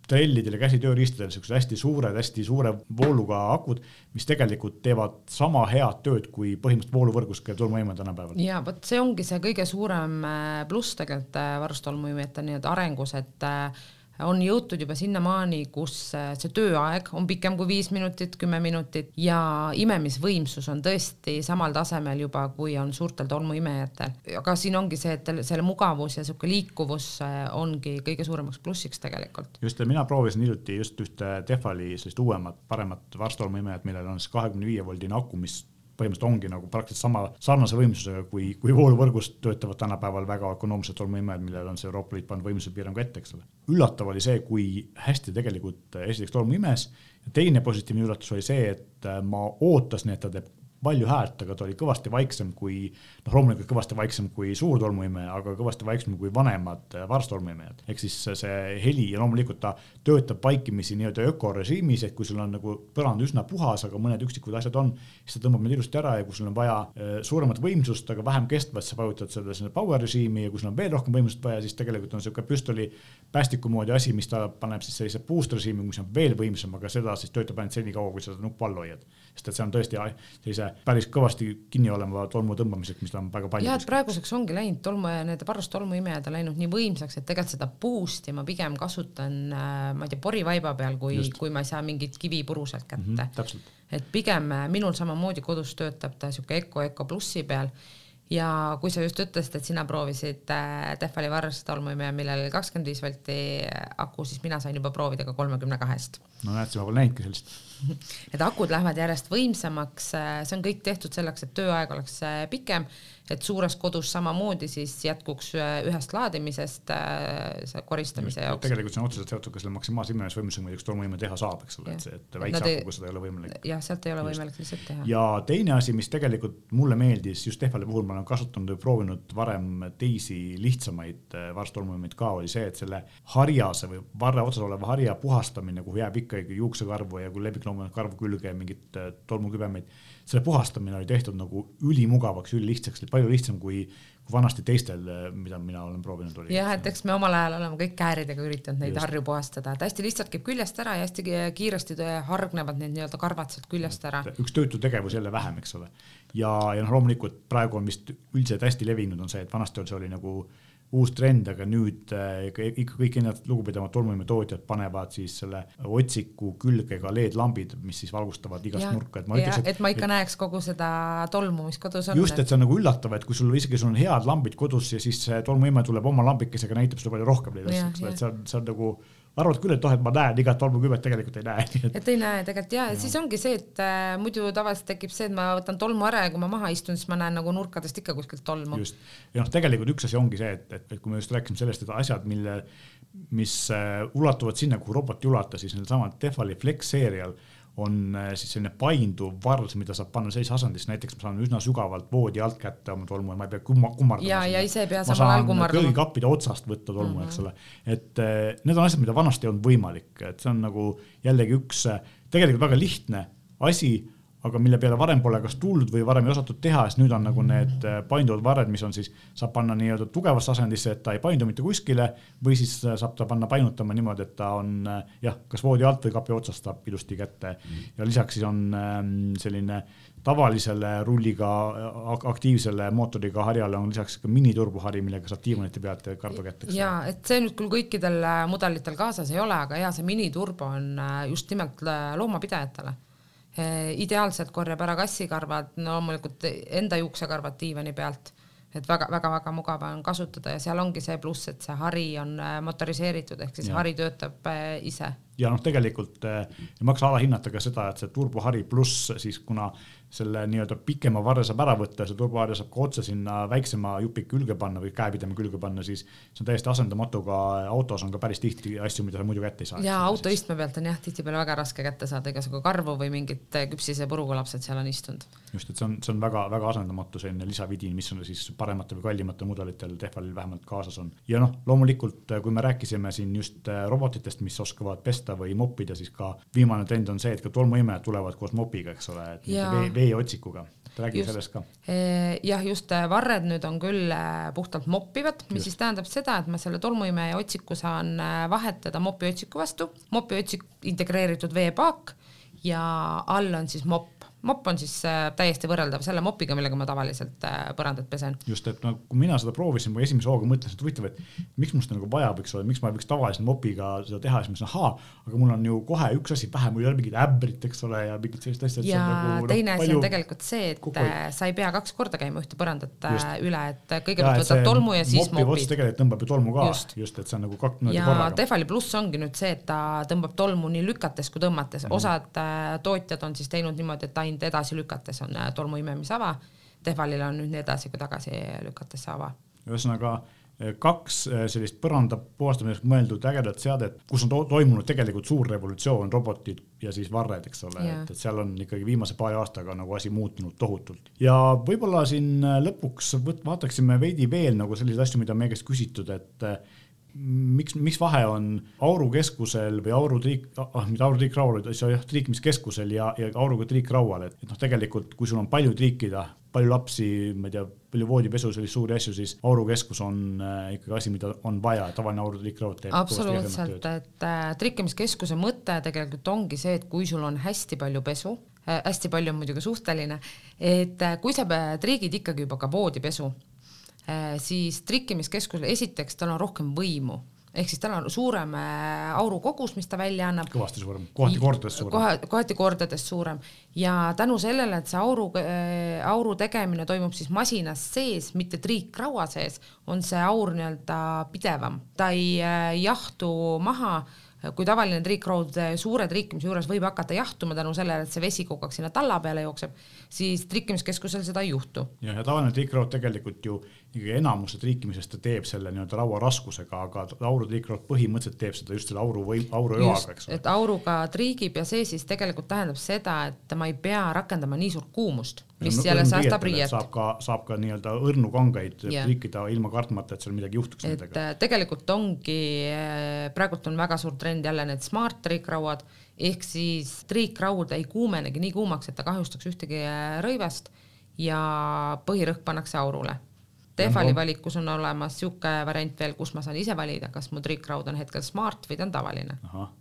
trellidel ja käsitööriistadel siuksed hästi suured, hästi suure vooluga akud, mis tegelikult teevad sama head tööd kui põhimõtteliselt vooluvõrgus käiv tolmuimeja tänapäeval.
ja vot see ongi see kõige suurem äh, pluss tegelikult äh, varustolmuimejate nii-öelda arengus, et on jõutud juba sinnamaani, kus äh, see tööaeg on pikem kui viis minutit, kümme minutit ja imemisvõimsus on tõesti samal tasemel juba, kui on suurtel tolmuimejatel. aga siin ongi see, et selle mugavus ja sihuke liikuvus äh, ongi kõige suuremaks plussiks tegelikult.
just, mina proovisin hiljuti just ühte Tehvali sellist uuemat, paremat varstolmuimejat, millel on siis kahekümne viie voldine aku, mis põhimõtteliselt ongi nagu praktiliselt sama, sarnase võimsusega kui, kui vooluvõrgus töötavad tänapäeval väga ökonoomsed tolmuimejad, millel on see Euroopa Liit pannud võimsuse piirangu ette, eks ole. üllatav oli see, kui hästi tegelikult esiteks tolmu imes ja teine positiivne üllatus oli see, et ma ootasin, et ta teeb palju häält, aga ta oli kõvasti vaiksem kui, noh, loomulikult kõvasti vaiksem kui suur tolmuimeja, aga kõvasti vaiksem kui vanemad äh, varstolmuimejad. ehk siis see heli ja loomulikult ta töötab vaikimisi nii-öelda ökorežiimis, et kui sul on nagu põrand üsna puhas, aga mõned üksikud asjad on, siis ta tõmbab need ilusti ära ja kui sul on vaja äh, suuremat võimsust, aga vähem kestvat, sa vajutad seda sinna power režiimi ja kui sul on veel rohkem võimsust vaja, siis tegelikult on sihuke püstoli päästiku moodi asi, mis ta paneb siis sellise boost režiimi, mis on veel võimsam, aga seda siis töötab ainult senikaua, kui sa seda nuppu all hoiad. Sest et see on tõesti sellise päris kõvasti kinni olema tolmu tõmbamiseks, mis on väga palju.
ja, et praeguseks ongi läinud tolmu ja need parus tolmuimejad on läinud nii võimsaks, et tegelikult seda boost'i ma pigem kasutan, äh, ma ei tea, porivaiba peal, kui, kui ma ei saa mingit kivipuru sealt kätte mm.
-hmm,
et pigem äh, minul samamoodi kodus töötab ta sihuke Eco Eco plussi peal ja kui sa just ütlesid, et sina proovisid äh, Tehvali Vars tolmuimeja, millel oli kakskümmend viis volti aku, siis mina sain juba proovida ka kolmekümne kahest.
No näed, sa pole näinudki sellist *laughs*
et akud lähevad järjest võimsamaks, see on kõik tehtud selleks, et tööaeg oleks äh, pikem et suures kodus samamoodi siis jätkuks äh, ühest laadimisest äh, see koristamise jaoks.
tegelikult see on otseselt seotud ka selle maksimaalse imemisvõimsusega, mida üks tolmuime teha saab, eks ole, et see, et väikse akuga seda ei ole võimalik.
jah, sealt ei ole võimalik lihtsalt teha.
ja teine asi, mis tegelikult mulle meeldis just Tehvali puhul, ma olen kasutanud või proovinud varem teisi lihtsamaid äh, varstolmuimeid ka, oli see, et selle harjase või varre otsas oleva harja puhastamine, kuhu jääb ikkagi juuksekarvu ja kui lemmikloomulikult karvu külge mingit tolmukübemeid selle puhastamine oli tehtud nagu ülimugavaks, ülilihtsaks, palju lihtsam kui, kui vanasti teistel, mida mina olen proovinud.
jah, et eks me omal ajal oleme kõik kääridega üritanud neid Just. harju puhastada, et hästi lihtsalt käib küljest ära ja hästi kiiresti hargnevad need nii-öelda karvad sealt küljest ära.
üks töötu tegevus jälle vähem, eks ole. ja, ja noh, loomulikult praegu on vist üldiselt hästi levinud on see, et vanasti see oli nagu uus trend, aga nüüd äh, ikka kõik need lugupidavad tolmuimetootjad panevad siis selle otsiku külge ka LED-lambid, mis siis valgustavad igast nurka,
et ma ütleks, et, et ma ikka et, näeks kogu seda tolmu, mis kodus on.
just, et see on nagu üllatav, et kui sul isegi sul on head lambid kodus ja siis tolmuime tuleb oma lambikesega, näitab sulle palju rohkem neid asju, eks ole, et see on, see on nagu arvad küll, et noh, et ma näen igat tolmukübet, tegelikult ei näe. *laughs*
et ei näe tegelikult ja, ja siis ongi see, et äh, muidu tavaliselt tekib see, et ma võtan tolmu ära ja kui ma maha istun, siis ma näen nagu nurkadest ikka kuskilt tolmu.
just, ja noh, tegelikult üks asi ongi see, et, et, et kui me just rääkisime sellest, et asjad, mille, mis äh, ulatuvad sinna, kuhu robot ei ulata, siis needsamad Tehvali Flex seerial äh, on äh, siis selline painduv vars, mida saab panna sellises asendis, näiteks ma saan üsna sügavalt voodi alt kätte oma tolmu ja ma ei pea kumma, kummardama.
ja, ja ise ei pea samal ajal kummardama.
köögikappide otsast võtta tolmu mm, -hmm. eks ole. et äh, need on asjad, mida vanasti ei olnud võimalik, et see on nagu jällegi üks äh, tegelikult väga lihtne asi aga mille peale varem pole kas tuldud või varem ei osatud teha, siis nüüd on nagu need äh, painduvad varred, mis on siis, saab panna nii-öelda tugevasse asendisse, et ta ei paindu mitte kuskile või siis äh, saab ta panna painutama niimoodi, et ta on äh, jah, kas voodi alt või kapi otsast saab ilusti kätte. Ja lisaks siis on ähm, selline tavalisele rulliga aktiivsele mootoriga harjale on lisaks ka miniturbohari, millega saab diivanite pealt karba kätte.
ja et see nüüd küll kõikidel mudelitel kaasas ei ole, aga ja see miniturbo on just nimelt loomapidajatele ideaalselt korjab ära kassikarvad, no loomulikult enda juuksekarvad diivani pealt, et väga-väga-väga mugav on kasutada ja seal ongi see pluss, et see hari on eh, motoriseeritud ehk siis ja. hari töötab eh, ise.
Ja noh, tegelikult ei maksa alahinnata ka seda, et see turbohari pluss siis kuna selle nii-öelda pikema varre saab ära võtta, see turboharja saab ka otse sinna väiksema jupi külge panna või käepideme külge panna, siis see on täiesti asendamatu ka autos on ka päris tihti asju, mida sa muidu kätte ei saa.
ja autoistme pealt on jah tihtipeale väga raske kätte saada igasugu karvu või mingit küpsise puruga lapsed seal on istunud.
just, et see on, see on väga-väga asendamatu selline lisavidin, mis on siis parematel või kallimatel mudelitel Tehvalil vähemalt kaasas on. ja noh, loomulikult, kui me rääkisime siin just robotitest, mis oskavad pesta või moppida, siis ka viimane trend on see, et ka tolmuimejad tulevad koos mopiga, eks ole, et vee otsikuga räägi sellest ka.
jah, just varred nüüd on küll puhtalt moppivad, mis just. siis tähendab seda, et ma selle tolmuimeja otsiku saan vahetada mopiotsiku vastu, mopiotsik integreeritud veepaak ja all on siis mopp mopp on siis äh, täiesti võrreldav selle mopiga, millega ma tavaliselt äh, põrandat pesen.
just, et no kui mina seda proovisin, ma esimese hooga mõtlesin, et huvitav, et miks mul seda nagu vaja võiks olla, miks ma võiks tavalise mopiga seda teha, siis ma mõtlesin, ahaa, aga mul on ju kohe üks asi pähe, mul ei ole mingit ämbrit, eks ole, ja mingit sellist asja.
ja nagu, teine no, asi on tegelikult see, et kokku... Äh, sa ei pea kaks korda käima ühte põrandat just. üle, et kõigepealt võtad tolmu ja siis mopi.
mopi tegelikult tõmbab ju tolmu ka, just, just, et see on nagu
korraga. ja Tehvali pluss ongi nüüd see, et ta tõmbab tolmu nii lükates kui tõmmates mm, -hmm. osad tootjad on siis teinud niimoodi, et ainult edasi lükates on äh, tolmu imemisava, Tehvalil on nüüd nii edasi kui tagasi lükates see ava.
ühesõnaga äh, kaks äh, sellist põranda puhastamiseks mõeldud ägedat seadet, kus on to toimunud tegelikult suur revolutsioon, robotid ja siis varred, eks ole, et, et seal on ikkagi viimase paari aastaga nagu asi muutunud tohutult. ja võib-olla siin lõpuks võt-, vaataksime veidi veel nagu selliseid asju, mida meie käest küsitud, et miks, miks vahe on Auru keskusel või Auru triik, ah mitte Auru triikraual, vaid jah, triikimiskeskusel ja, ja Auruga triikraual, et, et noh, tegelikult kui sul on palju triikida, palju lapsi, ma ei tea, palju voodipesu, selliseid suuri asju, siis Auru keskus on äh, ikkagi asi, mida on vaja, tavaline Auru triikraud
teeb. absoluutselt, et äh, trikkimiskeskuse mõte tegelikult ongi see, et kui sul on hästi palju pesu äh,, hästi palju on muidugi suhteline, et äh, kui sa triigid ikkagi juba ka voodipesu siis trikkimiskeskusel esiteks tal on rohkem võimu ehk siis tal on suurem äh, auru kogus, mis ta välja annab.
kõvasti suurem, kohati kordades suurem Koha,.
kohati kordades suurem ja tänu sellele, et see auru äh,, auru tegemine toimub siis masinas sees, mitte triikraua sees, on see aur nii-öelda pidevam, ta ei äh, jahtu maha kui tavaline triikraud suure trikkimise juures võib hakata jahtuma tänu sellele, et see vesi kogu aeg sinna talla peale jookseb, siis trikkimiskeskusel seda ei juhtu.
ja, ja tavaline triikraud tegelikult ju ikkagi enamuse triikimisest ta teeb selle nii-öelda raua raskusega, aga auru triikraud põhimõtteliselt teeb seda just selle auru või auru joaga, eks
ole. et auruga triigib ja see siis tegelikult tähendab seda, et ma ei pea rakendama nii suurt kuumust, mis jälle säästab riiet.
saab ka, saab ka nii-öelda õrnu kangeid yeah. triikida ilma kartmata, et seal midagi juhtuks
et nendega. Äh, tegelikult ongi, äh, praegult on väga suur trend jälle need smart triikrauad ehk siis triikraud ei kuumenegi nii kuumaks, et ta kahjustaks ühtegi äh, rõivest ja põhirõhk pannakse aurule Tehvali valikus on olemas sihuke variant veel, kus ma saan ise valida, kas mu triikraud on hetkel smart või ta on tavaline.
ahah,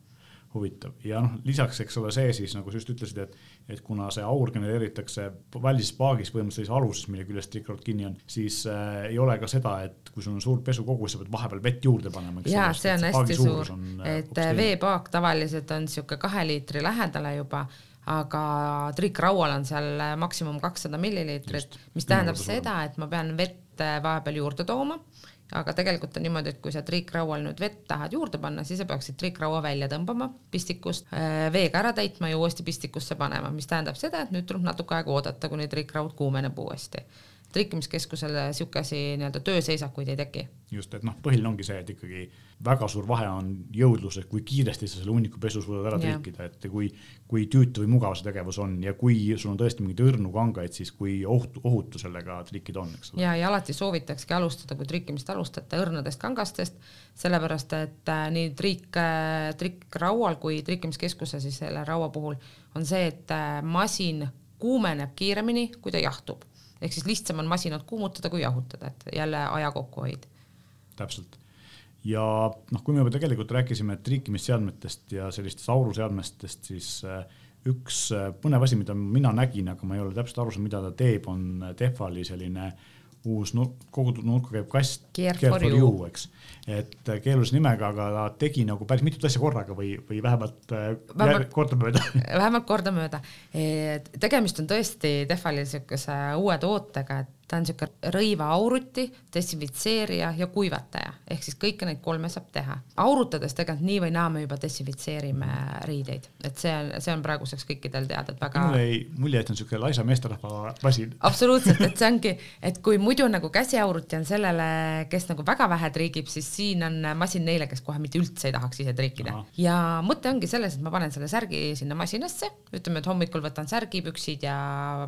huvitav. Ja noh, lisaks, eks ole, see siis nagu sa just ütlesid, et, et kuna see aur genereeritakse valmis paagis põhimõtteliselt aluses, mille küljest triikraud kinni on, siis äh, ei ole ka seda, et kui sul on suur pesukogus, sa pead vahepeal vett juurde panema.
ja see on hästi suur, äh, et äh, veepaak tavaliselt on sihuke kahe liitri lähedale juba aga triikraual on seal maksimum kakssada milliliitrit, mis tähendab seda, et ma pean vett vett vahepeal juurde tooma, aga tegelikult on niimoodi, et kui sa triikraual nüüd vett tahad juurde panna, siis sa peaksid triikraua välja tõmbama pistikust, äh, veega ära täitma ja uuesti pistikusse panema, mis tähendab seda, et nüüd tuleb natuke aega oodata, kuni triikraud kuumeneb uuesti trikkimiskeskusel asi nii-öelda tööseisakuid ei teki.
just, et noh, põhiline ongi see, et ikkagi väga suur vahe on jõudluses, kui kiiresti sa selle hunniku-pesu suudad ära trikkida, et kui, kui tüütu või mugav see tegevus on ja kui sul on tõesti mingeid õrnu kangaid, siis kui ohutu, ohutu sellega trikkida on, eks
ole. ja, ja alati soovitakski alustada, kui trikkimist alustate, õrnadest kangastest, sellepärast et äh, nii trikk äh,, trikkraual kui trikkimiskeskuse siis selle raua puhul on see, et äh, masin kuumeneb kiiremini, kui ta jahtub ehk siis lihtsam on masinat kuumutada kui jahutada, et jälle aja kokkuhoid.
täpselt ja noh, kui me juba tegelikult rääkisime triikimisseadmetest ja sellistest auruseadmetest, siis äh, üks äh, põnev asi, mida mina nägin, aga ma ei ole täpselt aru saanud, mida ta teeb, on Tehvali selline uus kogutud nurka käiv kast. Eks et äh, keerulise nimega, aga ta tegi nagu päris mitut asja korraga või, või vähemalt, *laughs* vähemalt kordamööda
vähemalt kordamööda. tegemist on tõesti Tehvalil niisuguse uue tootega, et ta on niisugune rõivaauruti, desinfitseerija ja kuivataja, ehk siis kõike neid kolme saab teha. aurutades tegelikult nii või naa me juba desinfitseerime riideid, et see on, see on praeguseks kõikidel teada, et väga.
mulle jäi mulje, et on niisugune laisa meesterahva masin.
absoluutselt, et see ongi, et kui muidu nagu käsiauruti on sellele, kes nagu väga vähe triigib, siis siin on masin neile, kes kohe mitte üldse ei tahaks ise triikida. ja mõte ongi selles, et ma panen selle särgi sinna masinasse, ütleme, et hommikul võtan särgi, püksid ja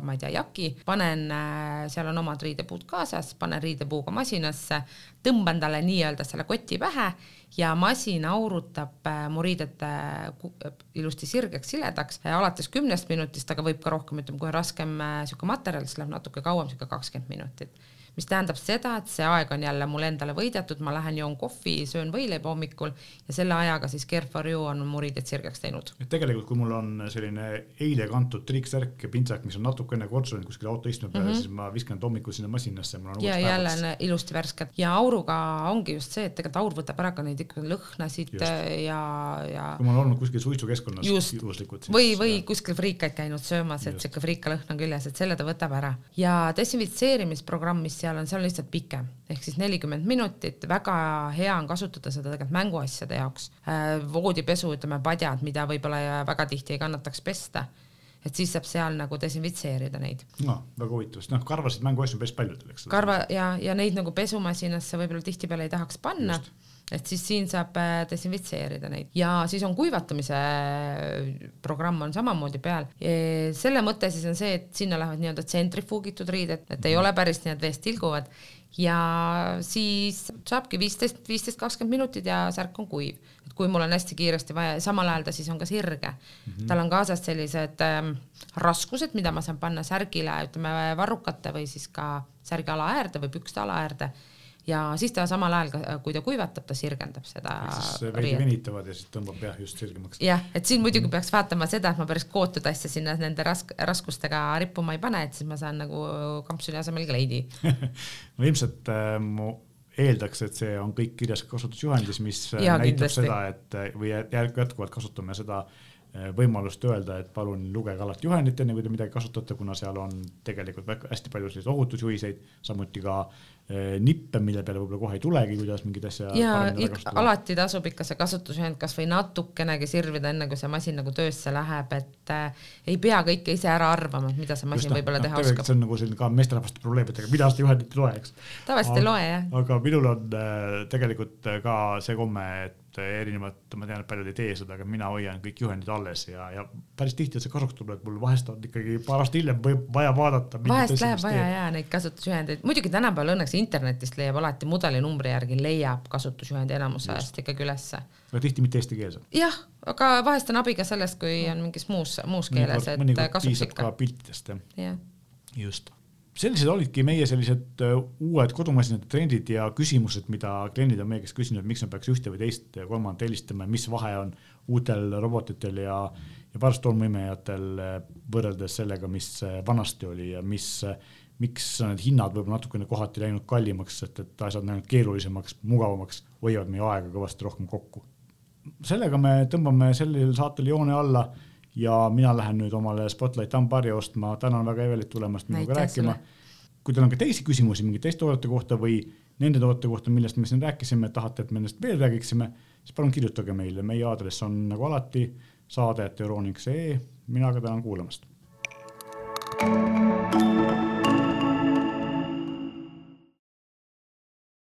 ma ei tea, jaki, panen, äh, seal on oma omad riidepuud kaasas, panen riidepuuga masinasse, tõmban talle nii-öelda selle koti pähe ja masin aurutab äh, mu riided äh, ilusti sirgeks, siledaks alates kümnest minutist, aga võib ka rohkem, ütleme, kui on raskem niisugune materjal, siis läheb natuke kauem, niisugune kakskümmend minutit mis tähendab seda, et see aeg on jälle mul endale võidetud, ma lähen joon kohvi, söön võileiba hommikul ja selle ajaga siis Care for you on mu riided sirgeks teinud.
et tegelikult, kui mul on selline eile kantud triiksärk ja pintsak, mis on natukene kortsunud kuskil autoistme peal mm, -hmm. siis ma viskan ta hommikul sinna masinasse.
ja jälle on ilusti värsked ja auruga ongi just see, et tegelikult aur võtab ära ka neid ikkagi lõhnasid just. ja, ja.
kui ma olen olnud kuskil suitsukeskkonnas juhuslikult.
või, või kuskil friikaid käinud söömas, et siuke friikalõhn on küljes, et selle ta võtab ära ja desinfitseerimisprogramm, mis seal on, see on lihtsalt pikem, ehk siis nelikümmend minutit, väga hea on kasutada seda tegelikult mänguasjade jaoks. Äh, voodipesu, ütleme padjad, mida võib-olla väga tihti ei kannataks pesta et siis saab seal nagu desinfitseerida neid.
no väga huvitav, sest noh, karvasid mänguasju on päris palju, eks.
karva ja, ja neid nagu pesumasinasse võib-olla tihtipeale ei tahaks panna. Et siis siin saab äh, desinfitseerida neid ja siis on kuivatamise äh, programm on samamoodi peal. selle mõte siis on see, et sinna lähevad nii-öelda tsentrifuugitud riided, et ei mm. ole päris nii, et veest tilguvad ja siis saabki viisteist, viisteist, kakskümmend minutit ja särk on kuiv. et kui mul on hästi kiiresti vaja ja samal ajal ta siis on ka sirge mm. -hmm. tal on kaasas sellised ähm, raskused, mida ma saan panna särgile, ütleme varrukate või siis ka särgi alaäärde või pükste alaäärde ja siis ta samal ajal, kui ta kuivatab, ta sirgendab seda.
siis veidi venitavad ja siis tõmbab jah just sirgemaks.
jah, et siin muidugi peaks vaatama seda, et ma päris kootud asja sinna nende rask-, raskustega rippuma ei pane, et siis ma saan nagu kampsuni asemel kleidi *laughs*
no ilmselt äh, mu eeldaks, et see on kõik kirjas kasutusjuhendis, mis äh, ja, näitab kindlasti. seda, et äh, või jätkuvalt kasutame seda äh, võimalust öelda, et palun lugege alati juhendit, enne kui te midagi kasutate, kuna seal on tegelikult hästi palju selliseid ohutusjuhiseid, samuti ka Eh, nippe, mille peale võib-olla kohe ei tulegi, kuidas mingit asja
ja alati tasub ikka see kasutusjuhend kasvõi natukenegi sirvida, enne kui see masin nagu töösse läheb, et äh, ei pea kõike ise ära arvama, mida see masin võib-olla no, teha oskab.
see on nagu selline ka meesterahvaste probleem, et ega mina seda juhendit ei loe, eks.
tavaliselt ei loe, jah.
aga minul on äh, tegelikult ka see komme, et et erinevad, ma tean, et paljud ei tee seda, aga mina hoian kõik juhendid alles ja, ja päris tihti see kasuks tuleb, mul vahest on ikkagi paar aastat hiljem võib vaja vaadata.
vahest läheb vaja ja neid kasutusjuhendeid, muidugi tänapäeval õnneks internetist leiab alati mudelinumbri järgi leiab kasutusjuhendi enamuse ajast ikkagi ülesse.
aga tihti mitte eestikeelsed.
jah, aga vahest on abi ka sellest, kui on mingis muus, muus keeles, et kasuks ikka.
piltidest jah ja.. just sellised olidki meie sellised äh, uued kodumasinate trendid ja küsimused, mida kliendid on meie käest küsinud, miks me peaks ühte või teist ja kolmandat helistama ja mis vahe on uutel robotitel ja, ja parstolmuimejatel äh, võrreldes sellega, mis äh, vanasti oli ja mis, miks need hinnad võib-olla natukene kohati läinud kallimaks, sest et asjad on läinud keerulisemaks, mugavamaks, hoiavad meie aega kõvasti rohkem kokku. sellega me tõmbame sellel saatel joone alla ja mina lähen nüüd omale Spotlight hambari ostma, tänan väga Evelit tulemast minuga rääkima. kui teil on ka teisi küsimusi mingi teiste toodete kohta või nende toodete kohta, millest me siin rääkisime, tahate, et me nendest veel räägiksime, siis palun kirjutage meile, meie aadress on nagu alati saade.euroonik.ee, mina ka tänan kuulamast. thank you